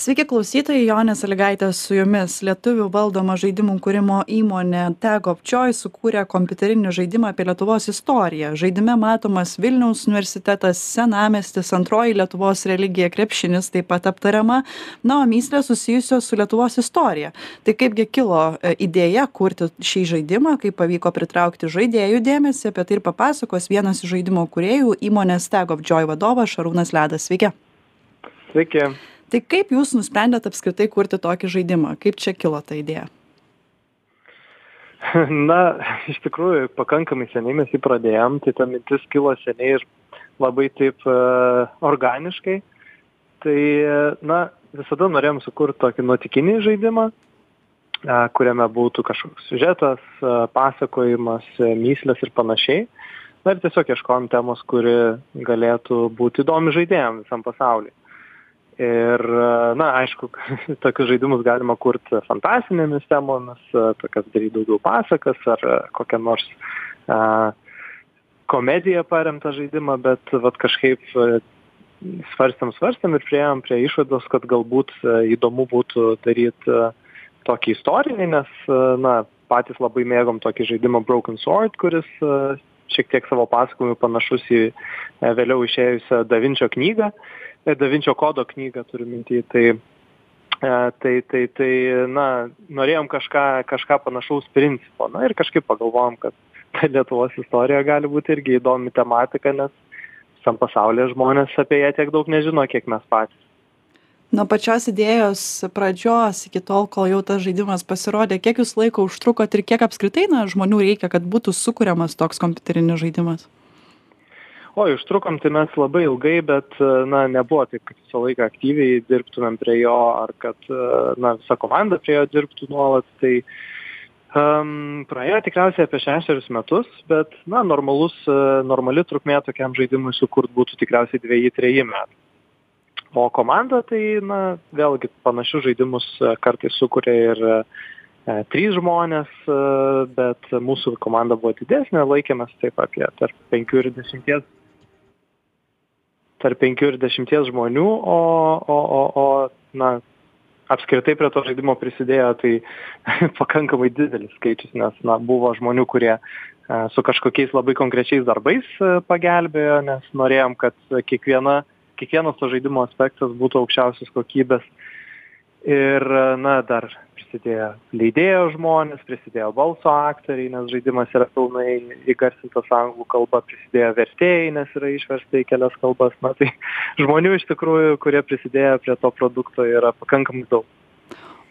sveiki klausytojai jonė salygaitė su jumis. Lietuvių valdoma žaidimų kūrimo įmonė teg of joy sukūrė kompiuterinį žaidimą apie lietuvos istoriją. Žaidime matomas vilniaus universitetas senamiestis antroji lietuvos religija krepšinis taip pat aptariama. Na o mįslės susijusios su lietuvos istorija. Tai kaipgi kilo idėja kurti šį žaidimą kaip pavyko pritraukti žaidėjų dėmesį apie tai ir papasakos vienas iš žaidimo kūrėjų įmonės teg of joy vadovas šarūnas ledas. Sveiki. Sveiki tai kaip jūs nusprendėt apskritai kurti tokį žaidimą? Kaip čia kilo ta idėja? Na iš tikrųjų pakankamai seniai mes jį pradėjom tai ta mintis kilo seniai ir labai taip uh, organiškai. Tai na visada norėjom sukurt tokį nuotykinį žaidimą uh, kuriame būtų kažkoks siužetas uh, pasakojimas mįslės ir panašiai. Na ir tiesiog ieškojom temos kuri galėtų būti įdomi žaidėjam visam pasauly ir na aišku tokius žaidimus galima kurt fantastinėmis temomis tokias daryt daugiau pasakas ar kokią nors a, komedija paremtą žaidimą bet vat kažkaip svarstėm svarstėm ir priėjom prie išvados kad galbūt įdomu būtų daryt tokį istorinį nes na patys labai mėgom tokį žaidimą broken sword kuris šiek tiek savo pasakojimu panašus į vėliau išėjusią da vinčio knygą da vinčio kodo knygą turiu minty tai tai tai tai na norėjom kažką kažką panašaus principo. Na ir kažkaip pagalvojom kad lietuvos istorija gali būt irgi įdomi tematika nes visam pasaulyje žmonės apie ją tiek daug nežino kiek mes patys. Nuo pačios idėjos pradžios iki tol kol jau tas žaidimas pasirodė kiek jūs laiko užtrukot ir kiek apskritai na žmonių reikia kad būtų sukuriamas toks kompiuterinis žaidimas oi užtrukom tai mes labai ilgai bet na nebuvo taip kad visą laiką aktyviai dirbtumėm prie jo ar kad na visa komanda prie jo dirbtų nuolat. Tai um, praėjo tikriausiai apie šešerius metus bet na normalus normali trukmė tokiam žaidimui sukurt būtų tikriausiai dveji treji metai. O komanda tai na vėlgi panašius žaidimus kartais sukuria ir e, trys žmonės, e, bet mūsų komanda buvo didesnė, laikėmės taip apie tarp penkių ir dešimties tarp penkių ir dešimties žmonių, o, o, o, o na, apskritai prie to žaidimo prisidėjo tai pakankamai didelis skaičius, nes na, buvo žmonių, kurie su kažkokiais labai konkrečiais darbais pagelbėjo, nes norėjom, kad kiekviena kiekvienas to žaidimo aspektas būtų aukščiausios kokybės. Ir, na, dar prisidėjo leidėjo žmonės, prisidėjo balso aktoriai, nes žaidimas yra pilnai įgarsintas anglų kalba, prisidėjo vertėjai, nes yra išversta į kelias kalbas. Na, tai žmonių iš tikrųjų, kurie prisidėjo prie to produkto, yra pakankamai daug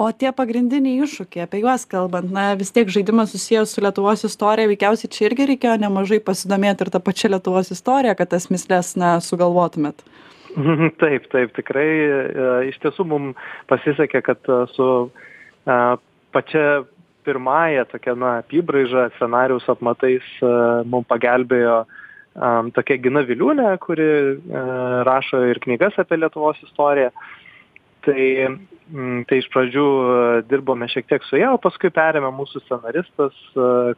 o tie pagrindiniai iššūkiai apie juos kalbant na vis tiek žaidimas susijęs su lietuvos istorija veikiausiai čia irgi reikėjo nemažai pasidomėt ir ta pačia lietuvos istorija kad tas mįsles na sugalvotumėt taip taip tikrai iš tiesų mum pasisekė kad su pačia pirmąja tokia na apybraiža scenarijaus apmatais mum pagelbėjo tokia gina viliūnė kuri rašo ir knygas apie lietuvos istoriją. Tai tai iš pradžių dirbome šiek tiek su ja o paskui perėmė mūsų scenaristas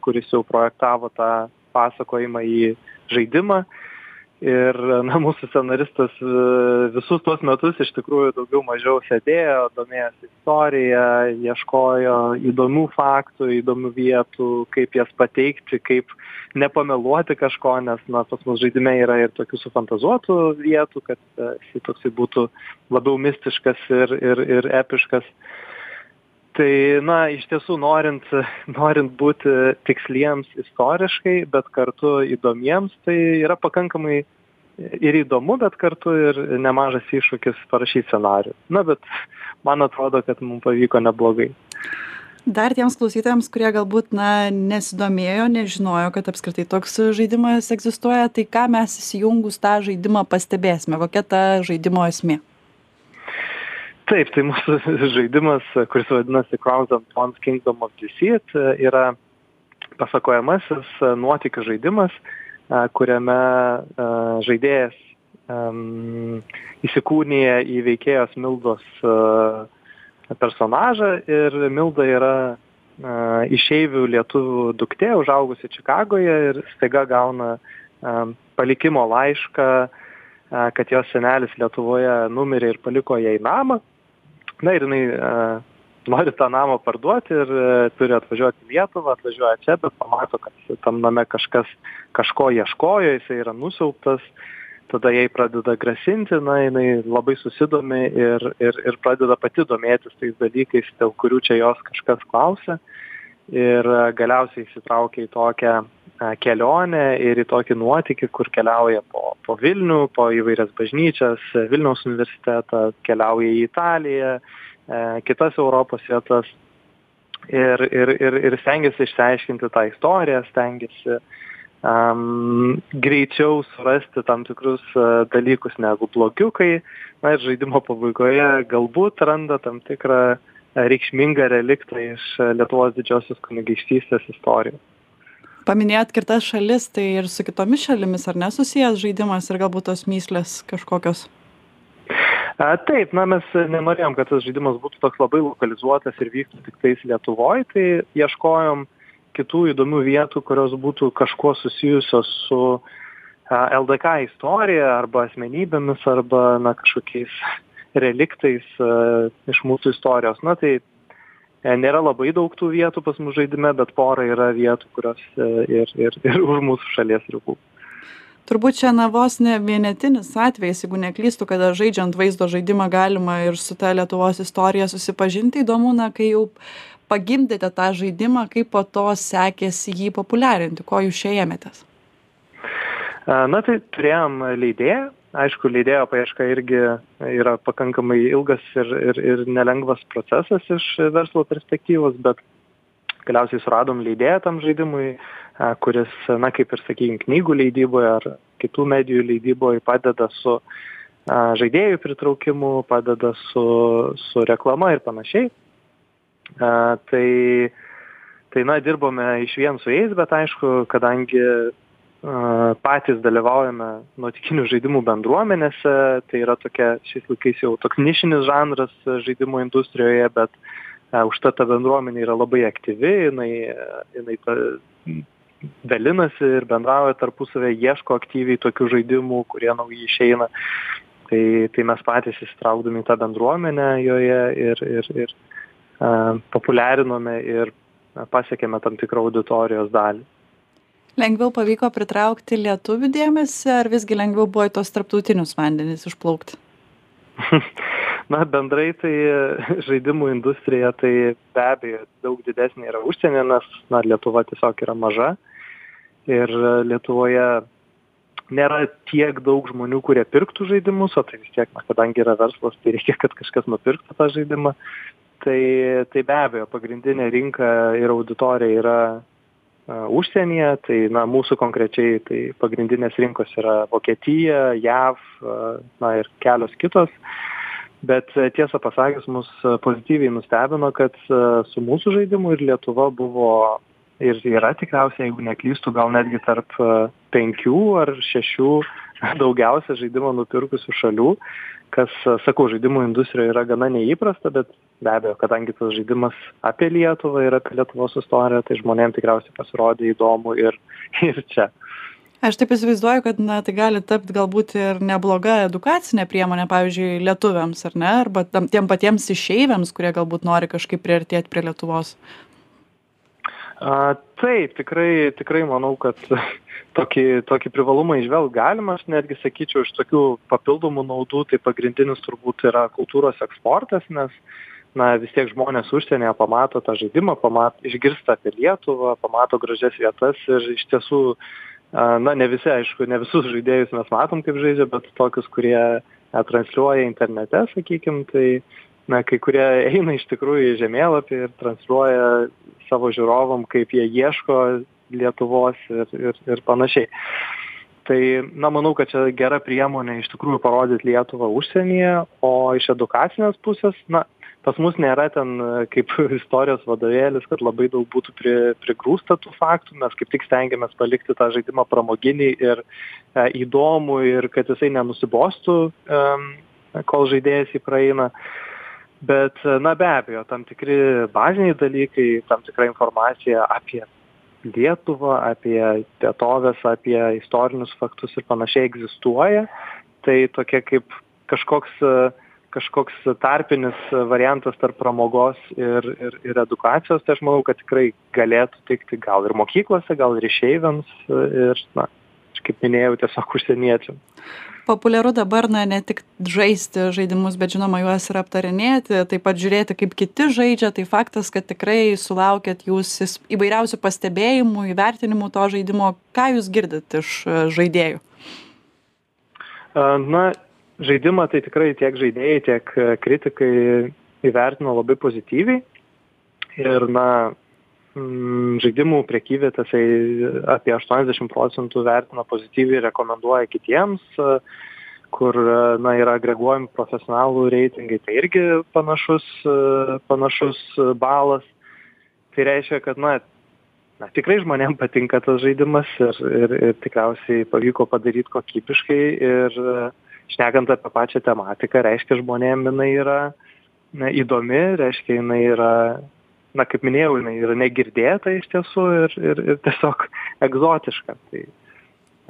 kuris jau projektavo tą pasakojimą į žaidimą ir na mūsų scenaristas visus tuos metus iš tikrųjų daugiau mažiau sėdėjo domėjosi istorija ieškojo įdomių faktų įdomių vietų kaip jas pateikti kaip nepameluoti kažko nes na pas mus žaidime yra ir tokių sufantazuotų vietų kad jisai toksai būtų labiau mistiškas ir ir ir epiškas tai na iš tiesų norint norint būti tiksliems istoriškai bet kartu įdomiems tai yra pakankamai ir įdomu bet kartu ir nemažas iššūkis parašyt scenarijų na bet man atrodo kad mum pavyko neblogai. Dar tiems klausytojams kurie galbūt na nesidomėjo nežinojo kad apskritai toks žaidimas egzistuoja tai ką mes įsijungus tą žaidimą pastebėsime? Kokia ta žaidimo esmė taip tai mūsų žaidimas kuris vadinasi crowns and thorns kingdom of deceit yra pasakojamasis nuotykių žaidimas kuriame žaidėjas įsikūnija į veikėjos mildos personažą ir milda yra išeivių lietuvių duktė užaugusi čikagoje ir staiga gauna palikimo laišką kad jos senelis lietuvoje numirė ir paliko jai namą na ir jinai nori tą namą parduoti ir turi atvažiuoti į lietuvą atvažiuoja čia bet pamato kad tam name kažkas kažko ieškojo jisai yra nusiaubtas. Tada jai pradeda grasinti na jinai labai susidomi ir ir ir pradeda pati domėtis tais dalykais dėl kurių čia jos kažkas klausia ir galiausiai įsitraukia į tokią kelionę ir į tokį nuotykį kur keliauja po po vilnių po įvairias bažnyčias vilniaus universitetą keliauja į italiją kitas europos vietas ir ir ir ir stengiasi išsiaiškinti tą istoriją stengiasi um, greičiau surasti tam tikrus uh, dalykus negu blogiukai. Na ir žaidimo pabaigoje galbūt randa tam tikrą reikšmingą reliktą iš Lietuvos didžiosios kunigaikštystės istorijos. Paminėjot kitas šalis, tai ir su kitomis šalimis ar nesusijęs žaidimas ir galbūt tos myslės kažkokios? A, taip, na mes nenorėjom, kad tas žaidimas būtų toks labai lokalizuotas ir vyktų tik tais Lietuvoje, tai ieškojom kitų įdomių vietų kurios būtų kažkuo susijusios su ldk istorija arba asmenybėmis arba na kažkokiais reliktais iš mūsų istorijos. Na tai e, nėra labai daug tų vietų pas mus žaidime bet pora yra vietų kurios e, ir ir ir už mūsų šalies ribų. Turbūt čia na vos ne vienetinis atvejis jeigu neklystu kada žaidžiant vaizdo žaidimą galima ir su ta lietuvos istorija susipažinti. Įdomu na kai jau pagimdėte tą žaidimą kaip po to sekėsi jį populiarinti ko jūs čia ėmėtės? Na tai turėjom leidėją aišku leidėjo paieška irgi yra pakankamai ilgas ir ir ir nelengvas procesas iš verslo perspektyvos bet galiausiai suradom leidėją tam žaidimui kuris na kaip ir sakykim knygų leidyboj ar kitų medijų leidyboj padeda su žaidėjų pritraukimu padeda su su reklama ir panašiai. A, tai, tai na, dirbome iš vien su jais, bet aišku, kadangi patys dalyvaujame nuotikinių žaidimų bendruomenėse, tai yra tokia šiais laikais jau toks nišinis žanras žaidimų industrijoje, bet a, užtat ta bendruomenė yra labai aktyvi, jinai, jinai ta, dalinasi ir bendrauja tarpusavę, ieško aktyviai tokių žaidimų, kurie naujai išeina. Tai, tai mes patys įsitraukdami į tą bendruomenę joje ir, ir, ir populiarinome ir pasiekėme tam tikrą auditorijos dalį. Lengviau pavyko pritraukti lietuvių dėmesį, ar visgi lengviau buvo į tos tarptautinius vandenys išplaukti? Na, bendrai tai žaidimų industrija tai be abejo daug didesnė yra užsienė, nes na, Lietuva tiesiog yra maža ir Lietuvoje nėra tiek daug žmonių, kurie pirktų žaidimus, o tai vis tiek, na, kadangi yra verslas, tai reikia, kad kažkas nupirktų tą žaidimą tai tai be abejo pagrindinė rinka ir auditorija yra užsienyje tai na mūsų konkrečiai tai pagrindinės rinkos yra vokietija jav na ir kelios kitos. Bet tiesą pasakius mus pozityviai nustebino kad su mūsų žaidimu ir lietuva buvo ir yra tikriausiai jeigu neklystu gal netgi tarp penkių ar šešių daugiausia žaidimą nupirkusių šalių kas sakau žaidimų industrijoj yra gana neįprasta bet be abejo kadangi tas žaidimas apie lietuvą ir apie lietuvos istoriją tai žmonėm tikriausiai pasirodė įdomu ir ir čia. Aš taip įsivaizduoju kad na tai gali tapt galbūt ir nebloga edukacinė priemonė pavyzdžiui lietuviams ar ne? Arba tam tiem patiems išeiviams kurie galbūt nori kažkaip priartėt prie lietuvos. A taip tikrai tikrai manau kad tokį tokį privalumą įžvelgt galima. Aš netgi sakyčiau iš tokių papildomų naudų tai pagrindinis turbūt yra kultūros eksportas nes na vis tiek žmonės užsienyje pamato tą žaidimą pamat išgirsta apie lietuvą pamato gražias vietas ir iš tiesų na ne visi aišku ne visus žaidėjus mes matom kaip žaidžia bet tokius kurie transliuoja internete sakykim tai na kai kurie eina iš tikrųjų į žemėlapį ir transliuoja savo žiūrovam kaip jie ieško lietuvos ir ir ir panašiai. Tai na manau kad čia gera priemonė iš tikrųjų parodyt lietuvą užsienyje o iš edukacinės pusės na pas mus nėra ten kaip istorijos vadovėlis kad labai daug būtų pri prigrūsta tų faktų. Mes kaip tik stengiamės palikti tą žaidimą pramoginį ir e, įdomų ir kad jisai nenusibostų em kol žaidėjas jį praeina. Bet na be abejo tam tikri baziniai dalykai tam tikra informacija apie lietuvą apie vietoves apie istorinius faktus ir panašiai egzistuoja. Tai tokia kaip kažkoks kažkoks tarpinis variantas tarp pramogos ir ir ir edukacijos tai aš manau kad tikrai galėtų tikti gal ir mokyklose gal ir išeiviams ir na kaip minėjau tiesiog užsieniečiam. Populiaru dabar na ne tik žaisti žaidimus bet žinoma juos ir aptarinėti taip pat žiūrėti kaip kiti žaidžia. Tai faktas kad tikrai sulaukiat jūs įvairiausių pastebėjimų įvertinimų to žaidimo. Ką jūs girdit iš žaidėjų? Na žaidimą tai tikrai tiek žaidėjai tiek kritikai įvertino labai pozityviai ir na Mm, žaidimų prekyvietėse apie 80 procentų vertina pozityviai ir rekomenduoja kitiems, kur na, yra agreguojami profesionalų reitingai, tai irgi panašus, panašus balas. Tai reiškia, kad na, na, tikrai žmonėms patinka tas žaidimas ir, ir, ir tikriausiai pavyko padaryti kokybiškai ir šnekant apie pačią tematiką, reiškia žmonėms jinai yra na, įdomi, reiškia jinai yra na kaip minėjau jinai yra negirdėta iš tiesų ir ir ir tiesiog egzotiška. Tai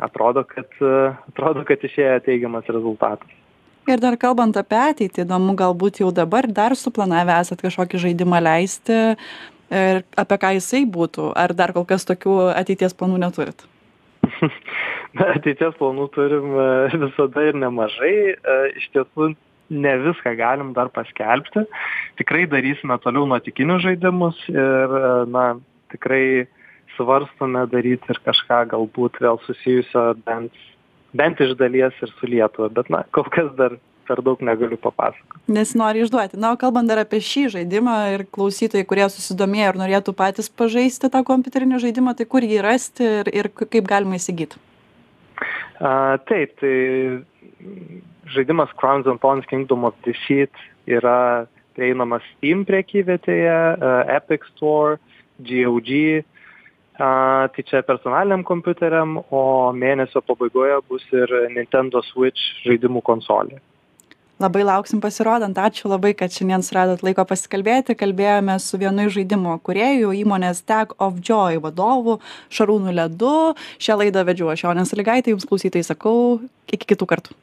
atrodo kad atrodo kad išėjo teigiamas rezultatas. Ir dar kalbant apie ateitį įdomu galbūt jau dabar dar suplanavę esat kažkokį žaidimą leisti ir apie ką jisai būtų? Ar dar kol kas tokių ateities planų neturit na ateities planų turim visada ir nemažai iš tiesų ne viską galim dar paskelbti. Tikrai darysime toliau nuotikinius žaidimus ir, na, tikrai svarstome daryti ir kažką galbūt vėl susijusio bent, bent iš dalies ir su Lietuva, bet, na, kol kas dar per daug negaliu papasakoti. Nesinori išduoti. Na, o kalbant dar apie šį žaidimą ir klausytojai, kurie susidomėjo ir norėtų patys pažaisti tą kompiuterinį žaidimą, tai kur jį rasti ir, ir kaip galima įsigyti? A, taip, tai žaidimas Crowns and Thorns Kingdom of Deceit yra prieinamas Steam prekyvietėje, Epic Store, GOG. A, tai čia personaliniam kompiuteriam, o mėnesio pabaigoje bus ir Nintendo Switch žaidimų konsolė labai lauksim pasirodant. Ačiū labai kad šiandien suradot laiko pasikalbėti. Kalbėjome su vienu iš žaidimo kūrėjų įmonės tag of joy vadovu šarūnu ledu. Šią laidą vedžiau aš jonė salygaitė jums klausytojai sakau iki kitų kartų